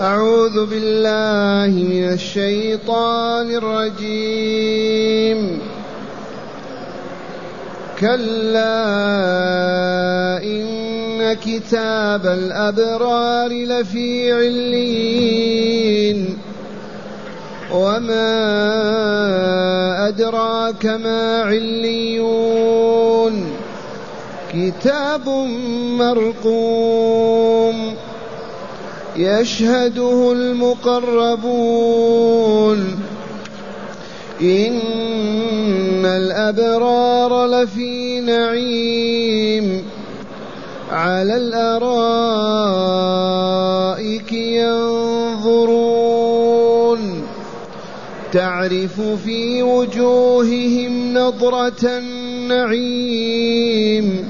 أعوذ بالله من الشيطان الرجيم. كلا إن كتاب الأبرار لفي علين وما أدراك ما عليون. كتاب مرقوم. يشهده المقربون. إن الأبرار لفي نعيم. على الأرائك ينظرون. تعرف في وجوههم نضرة النعيم.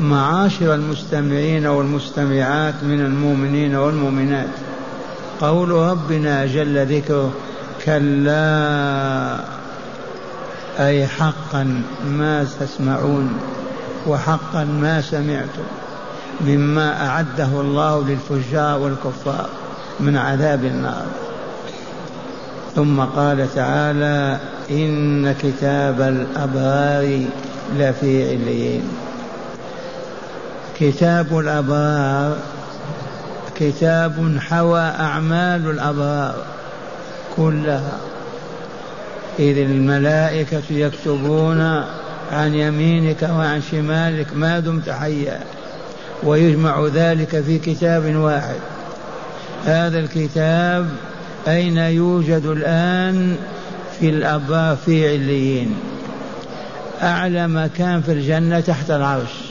معاشر المستمعين والمستمعات من المؤمنين والمؤمنات. قول ربنا جل ذكره كلا أي حقا ما تسمعون وحقا ما سمعتم مما أعده الله للفجار والكفار من عذاب النار. ثم قال تعالى إن كتاب الأبرار لفي عليين. كتاب الأبرار كتاب حوى أعمال الأبرار كلها. إذ الملائكة يكتبون عن يمينك وعن شمالك ما دمت حيا ويجمع ذلك في كتاب واحد. هذا الكتاب أين يوجد الآن في الأبرار في عليين؟ أعلى مكان في الجنة تحت العرش.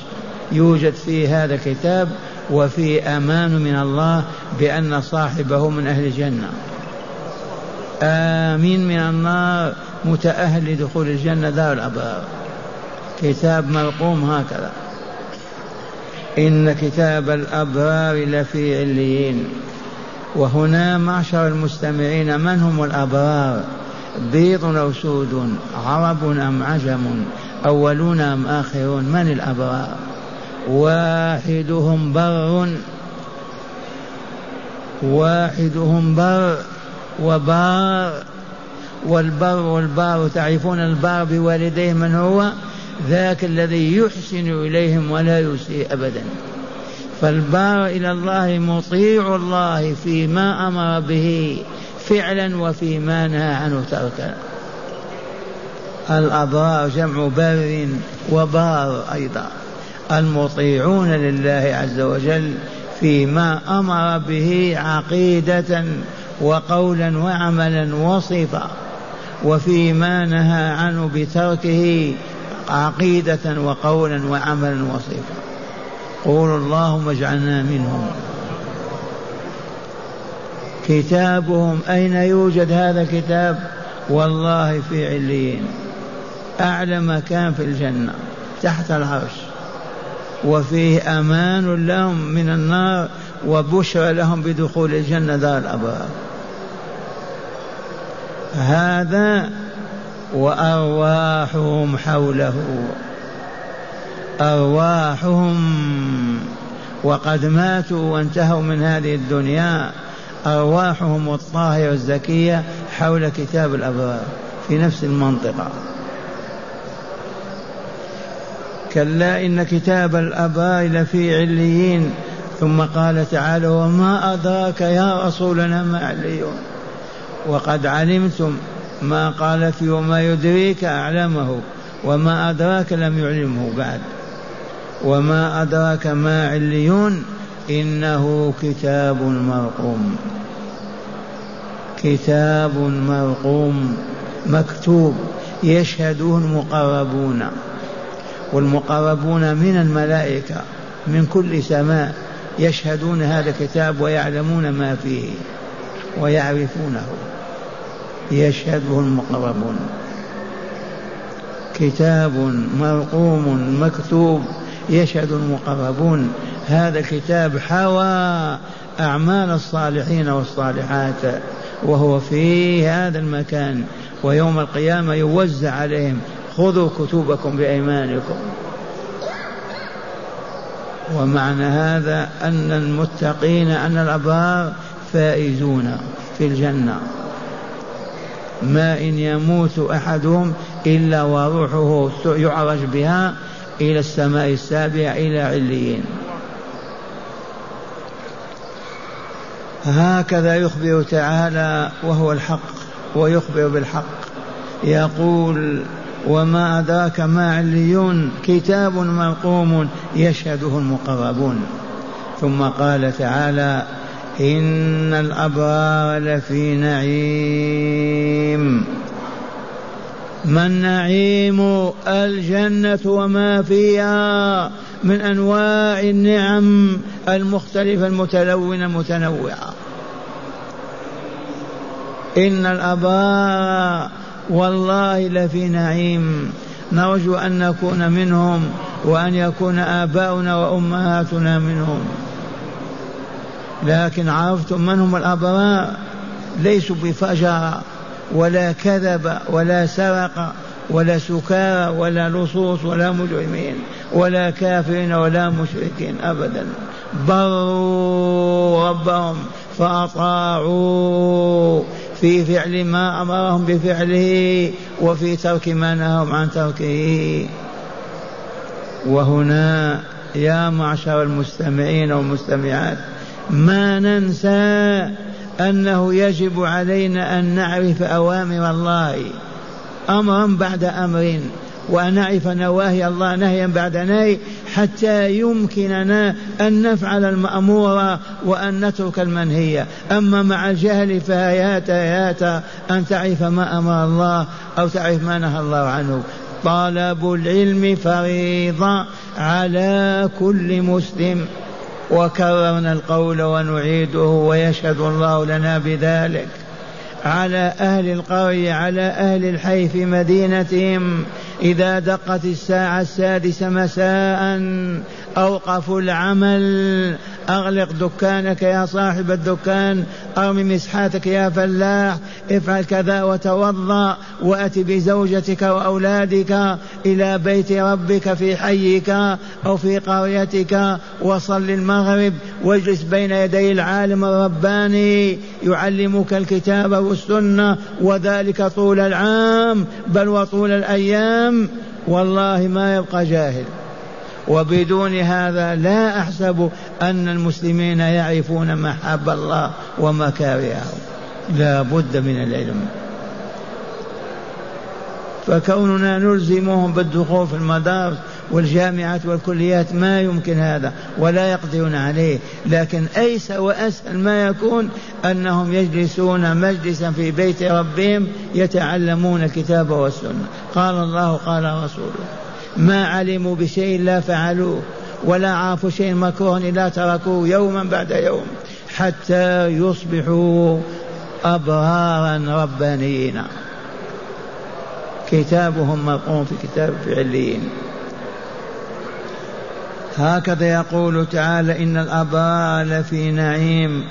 يوجد فيه هذا الكتاب وفي أمان من الله بأن صاحبه من أهل الجنة. آمين من النار متأهل لدخول الجنة دار الأبرار. كتاب ملقوم هكذا. إن كتاب الأبرار لفي عليين. وهنا معشر المستمعين من هم الأبرار؟ بيض أو سود عرب أم عجم أولون أم آخرون؟ من الأبرار؟ واحدهم بر واحدهم بر وبار والبر والبار تعرفون البار بوالديه من هو؟ ذاك الذي يحسن إليهم ولا يسيء أبدا. فالبار إلى الله مطيع الله فيما أمر به فعلا وفيما نهى عنه تركا الأبرار جمع بر وبار أيضا. المطيعون لله عز وجل فيما أمر به عقيدة وقولا وعملا وصفا وفيما نهى عنه بتركه عقيدة وقولا وعملا وصفا. قولوا اللهم اجعلنا منهم. كتابهم أين يوجد هذا الكتاب؟ والله في عليين. اعلى مكان في الجنة تحت العرش. وفيه أمان لهم من النار وبشرى لهم بدخول الجنة دار الأبرار. هذا وأرواحهم حوله. أرواحهم وقد ماتوا وانتهوا من هذه الدنيا. أرواحهم الطاهره الزكية حول كتاب الأبرار في نفس المنطقة. كلا إن كتاب الأبرار لفي عليين. ثم قال تعالى وما أدراك يا رسولنا ما عليون وقد علمتم ما قال في وما يدريك أعلمه وما أدراك لم يعلمه بعد. وما أدراك ما عليون إنه كتاب مرقوم. كتاب مرقوم مكتوب يشهده المقربون. والمقربون من الملائكة من كل سماء يشهدون هذا الكتاب ويعلمون ما فيه ويعرفونه. يشهده المقربون. كتاب مرقوم مكتوب. يشهد المقربون. هذا الكتاب حوى أعمال الصالحين والصالحات وهو في هذا المكان ويوم القيامة يوزع عليهم خذوا كتبكم بأيمانكم. ومعنى هذا أن المتقين أن الأبرار فائزون في الجنة. ما إن يموت أحدهم إلا وروحه يعرج بها إلى السماء السابعة إلى عليين. هكذا يخبر تعالى وهو الحق ويخبر بالحق. يقول وما أدراك ما عليون كتاب مرقوم يشهده المقربون. ثم قال تعالى إن الأبرار لفي نعيم. ما النعيم الجنة وما فيها من أنواع النعم المختلفة المتلونة المتنوعة إن الأبرار والله لفي نعيم. نرجو أن نكون منهم وأن يكون آباؤنا وأمهاتنا منهم. لكن عرفتم من هم الأبرار؟ ليسوا بفجر ولا كذب ولا سرق ولا سكارى ولا لصوص ولا مجرمين ولا كافرين ولا مشركين أبدا. بروا ربهم فأطاعوا في فعل ما أمرهم بفعله وفي ترك ما نههم عن تركه. وهنا يا معشر المستمعين والمستمعات ما ننسى أنه يجب علينا أن نعرف أوامر الله أمرا بعد أمر وأن نعرف نواهي الله نهيا بعد نهي حتى يمكننا أن نفعل المأمور وأن نترك المنهي. أما مع الجهل فهيات هيات أن تعرف ما أمر الله أو تعرف ما نهى الله عنه. طلب العلم فريضة على كل مسلم. وكررنا القول ونعيده ويشهد الله لنا بذلك. على أهل القرية على أهل الحي في مدينتهم. إذا دقت الساعة السادسة مساء أوقفوا العمل أغلق دكانك يا صاحب الدكان أرمي مسحاتك يا فلاح. افعل كذا وتوضأ وأت بزوجتك وأولادك إلى بيت ربك في حيك أو في قريتك وصل المغرب. واجلس بين يدي العالم الرباني. يعلمك الكتاب والسنة وذلك طول العام بل وطول الأيام. والله ما يبقى جاهل. وبدون هذا لا أحسب أن المسلمين يعرفون محب الله ومكارهه. لا بد من العلم. فكوننا نلزمهم بالدخول في المدارس والجامعات والكليات ما يمكن هذا ولا يقدرون عليه لكن أيس وأسهل ما يكون أنهم يجلسون مجلسا في بيت ربهم يتعلمون الكتاب والسنة. قال الله قال رسوله. ما علموا بشيء لا فعلوه ولا عرفوا شيء مكروه إلا تركوه يوما بعد يوم حتى يصبحوا أبرارا ربانيين. كتابهم مرقوم في كتاب في عليين هكذا يقول تعالى إن الأبرار لفي نعيم.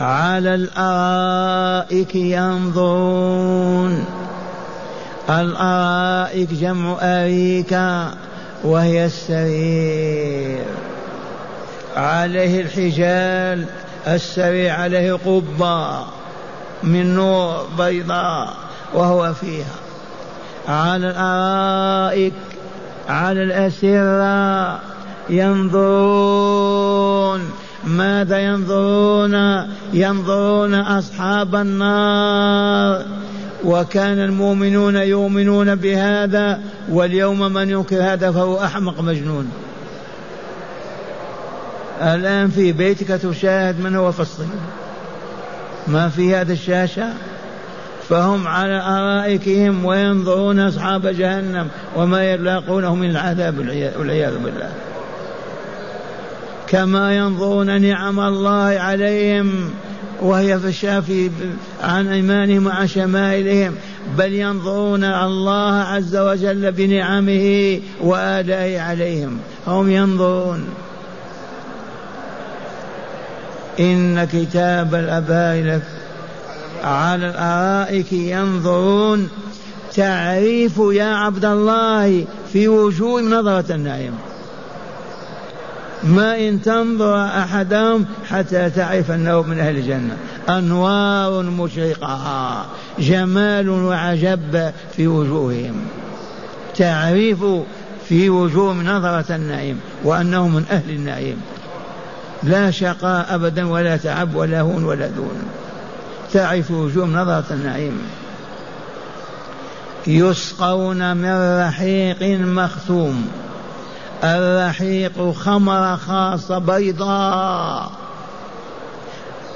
على الأرائك ينظرون. الأرائك جمع أريكة وهي السرير. عليه الحجال السرير عليه قبة من نور بيضاء وهو فيها. على الأرائك على الأسرة ينظرون. ماذا ينظرون؟ ينظرون أصحاب النار. وكان المؤمنون يؤمنون بهذا واليوم من ينكر هذا فهو أحمق مجنون. الآن في بيتك تشاهد من هو الصين؟ ما في هذا الشاشة؟ فهم على أرائكهم وينظرون أصحاب جهنم وما يلاقونه من العذاب والعياذ بالله. كما ينظرون نعم الله عليهم وهي في الشافي عن إيمانهم وعن شمائلهم بل ينظرون الله عز وجل بنعمه وآلائه عليهم. هم ينظرون. إن كتاب الأباء على الأرائك ينظرون. تعريف يا عبد الله في وجوه نظرة النعيم ما إن تنظر أحدهم حتى تعرف أنه من أهل الجنة. أنوار مشرقة جمال وعجب في وجوههم. تعريف في وجوه نظرة النعيم وأنه من أهل النعيم. لا شقاء أبدا ولا تعب ولا هون ولا دون. تعرف وجوه نظرة النعيم. يسقون من رحيق مختوم. الرحيق خمرة خاصة بيضاء.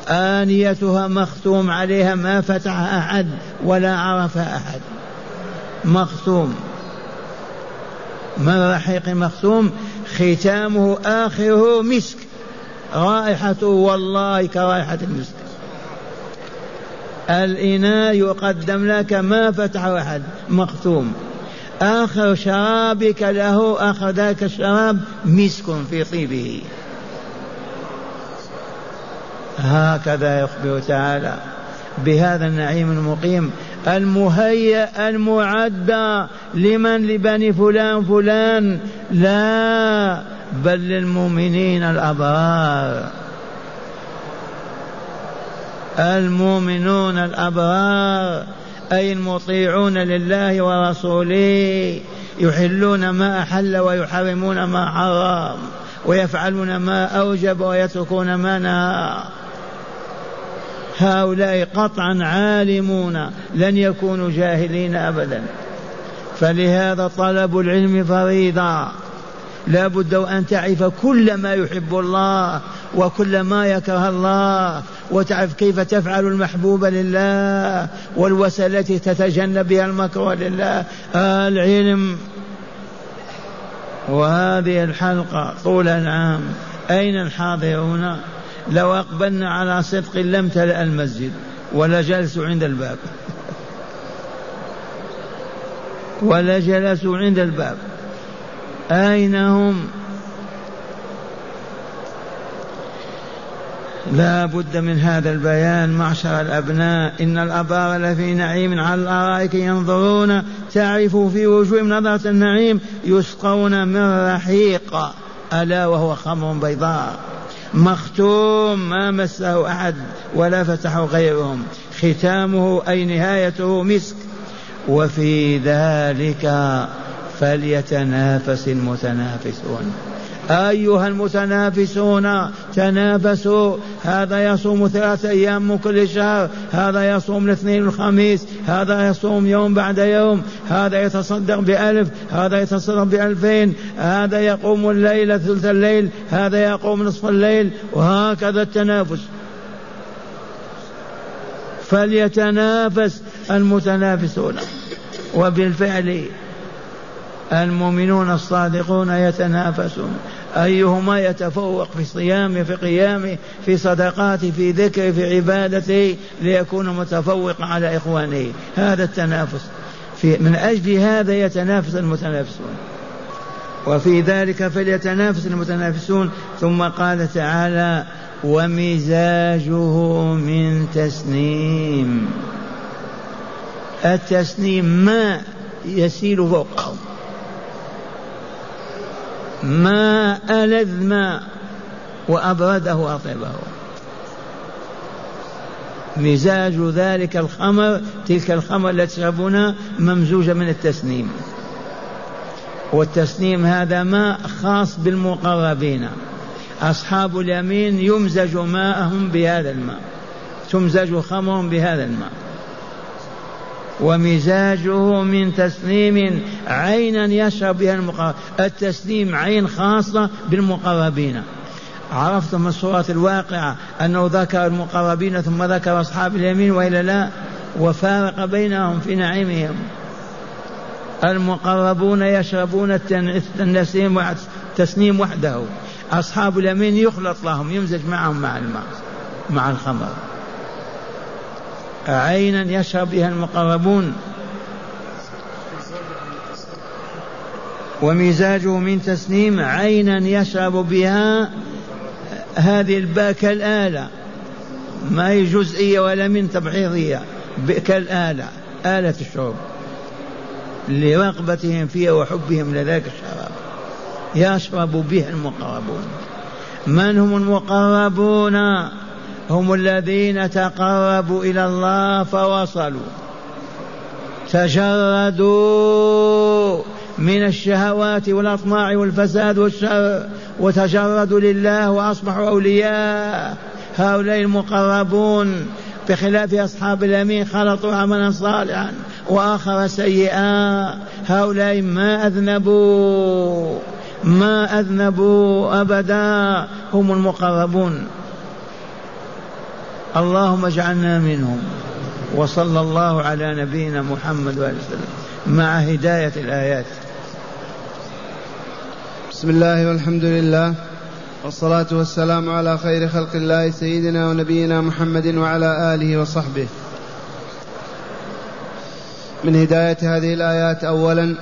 آنيتها مختوم عليها ما فتحها أحد ولا عرفها أحد. مختوم. من رحيق مختوم؟ ختامه آخره مسك. رائحته والله كرائحة المسك. الإناء يقدم لك ما فتحه أحد. مختوم. آخر شرابك له آخر ذاك الشراب مسك في طيبه. هكذا يخبر تعالى بهذا النعيم المقيم المهيأ المعدى لمن؟ لبني فلان فلان. لا بل للمؤمنين الأبرار. المؤمنون الأبرار. أي المطيعون لله ورسوله يحلون ما أحل ويحرمون ما حرم ويفعلون ما أوجب ويتركون ما نهى. هؤلاء قطعا عالمون لن يكونوا جاهلين أبدا. فلهذا طلب العلم فريضة. لا بد أن تعرف كل ما يحب الله وكل ما يكره الله وتعرف كيف تفعل المحبوب لله والوسائل التي تتجنب بها المكروه لله. العلم. وهذه الحلقة طول العام. أين الحاضرون؟ لو أقبلنا على صدق لم تلأ المسجد ولا جلسوا عند الباب. ولا جلسوا عند الباب. أين هم؟ لا بد من هذا البيان معشر الأبناء. إن الأبرار لفي نعيم على الأرائك ينظرون تعرف في وجوههم نظرة النعيم يسقون من رحيق. ألا وهو خمر بيضاء. مختوم ما مسه أحد ولا فتحه غيرهم. ختامه أي نهايته مسك. وفي ذلك فليتنافس المتنافسون. أيها المتنافسون تنافسوا. هذا يصوم ثلاثة أيام من كل شهر. هذا يصوم الاثنين والخميس هذا يصوم يوم بعد يوم. هذا يتصدق بألف. هذا يتصدق بألفين. هذا يقوم الليل ثلث الليل. هذا يقوم نصف الليل. وهكذا التنافس. فليتنافس المتنافسون. وبالفعل المؤمنون الصادقون يتنافسون. أيهما يتفوق في صيامه في قيامه في صدقاته في ذكره في عبادته ليكون متفوقا على إخوانه. هذا التنافس. في من أجل هذا يتنافس المتنافسون. وفي ذلك فليتنافس المتنافسون. ثم قال تعالى ومزاجه من تسنيم. التسنيم ما يسيل فوقه ما ألذ ما وأبرده وأطيبه مزاج ذلك الخمر تلك الخمر التي تشربونها ممزوجة من التسنيم. والتسنيم هذا ماء خاص بالمقربين. أصحاب اليمين يمزج ماءهم بهذا الماء تمزج خمرهم بهذا الماء. ومزاجه من تسليم عينا يشرب بها المقرب. التسليم عين خاصة بالمقربين. عرفتم الصورة الواقعة أنه ذكر المقربين ثم ذكر أصحاب اليمين وإلا لا وفارق بينهم في نعيمهم. المقربون يشربون التسنيم تسنيم وحده. أصحاب اليمين يخلط لهم يمزج معهم مع الماء مع الخمر. عينا يشرب بها المقربون. ومزاجه من تسنيم عينا يشرب بها هذه الباء كالآلة ما هي جزئية ولا من تبعيضية. كالآلة آلة الشرب. لرغبتهم فيها وحبهم لذاك الشراب. يشرب به المقربون. من هم المقربون؟ هم الذين تقربوا إلى الله فوصلوا. تجردوا من الشهوات والأطماع والفساد والشر وتجردوا لله وأصبحوا أولياء. هؤلاء المقربون بخلاف أصحاب اليمين خلطوا عملا صالحا وآخر سيئا. هؤلاء ما أذنبوا ما أذنبوا أبدا. هم المقربون. اللهم اجعلنا منهم وصلى الله على نبينا محمد وآله وسلم مع هداية الآيات. بسم الله والحمد لله والصلاة والسلام على خير خلق الله سيدنا ونبينا محمد وعلى آله وصحبه. من هداية هذه الآيات أولا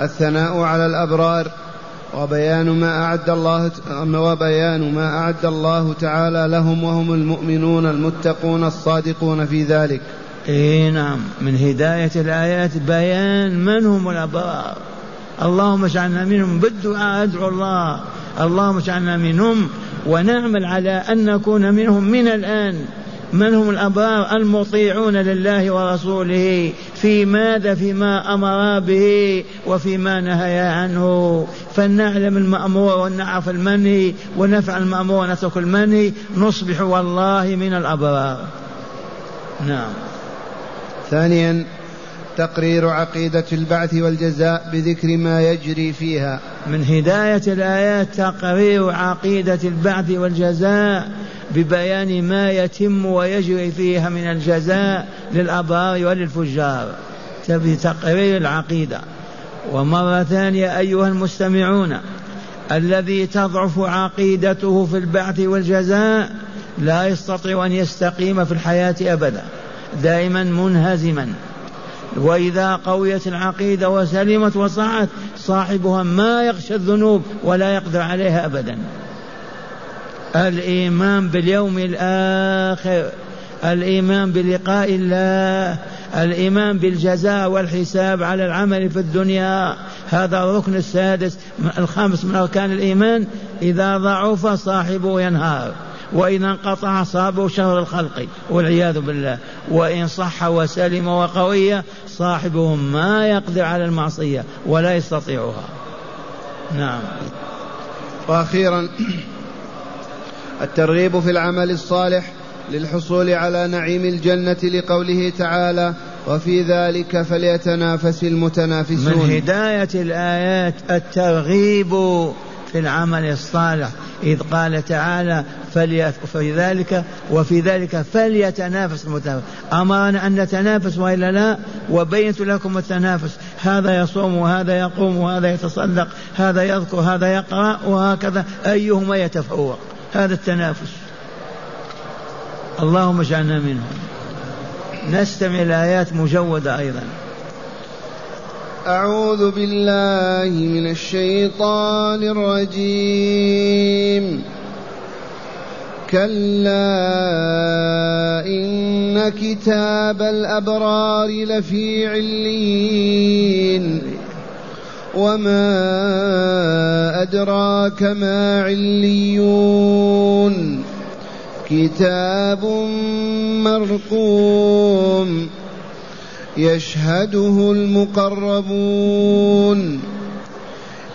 الثناء على الأبرار وبيان ما أعد الله وبيان ما أعد الله تعالى لهم وهم المؤمنون المتقون الصادقون في ذلك. إيه نعم. من هداية الآيات بيان من هم الأبرار. اللهم اجعلنا منهم. بالدعاء أدعو الله. اللهم اجعلنا منهم. ونعمل على أن نكون منهم من الآن. من هم الأبرار المطيعون لله ورسوله؟ في ماذا فيما أمر به وفيما نهى عنه؟ فلنعلم المأمور ونعرف المنهي ونفعل المأمور ونترك المنهي نصبح والله من الأبرار. نعم. ثانيا تقرير عقيدة البعث والجزاء بذكر ما يجري فيها. من هداية الآيات تقرير عقيدة البعث والجزاء ببيان ما يتم ويجري فيها من الجزاء للأبرار وللفجار. تقرير العقيدة. ومرة ثانية أيها المستمعون الذي تضعف عقيدته في البعث والجزاء لا يستطيع أن يستقيم في الحياة أبدا دائما منهزما. وإذا قويت العقيدة وسلمت وصعت صاحبها ما يخشى الذنوب ولا يقدر عليها أبدا. الإيمان باليوم الآخر الإيمان بلقاء الله الإيمان بالجزاء والحساب على العمل في الدنيا. هذا الركن السادس الخامس من أركان الإيمان إذا ضعف صاحبه ينهار. وإذا انقطع صابه شهر الخلق والعياذ بالله. وإن صح وسلم وقوية صاحبه ما يقدر على المعصية ولا يستطيعها. نعم. وأخيرا الترغيب في العمل الصالح للحصول على نعيم الجنة لقوله تعالى وفي ذلك فليتنافس المتنافسون. من هداية الآيات الترغيب في العمل الصالح. إذ قال تعالى في ذلك وفي ذلك فليتنافس المتنافس. أمرنا أن نتنافس وإلا لا؟ وبينت لكم التنافس. هذا يصوم وهذا يقوم وهذا يتصدق هذا يذكر هذا يقرأ وهكذا أيهما يتفوق. هذا التنافس. اللهم اجعلنا منهم. نستمع الآيات مجودة أيضا. أعوذ بالله من الشيطان الرجيم. كلا إن كتاب الأبرار لفي عليين. وما أدراك ما عليون. كتاب مرقوم يشهده المقربون.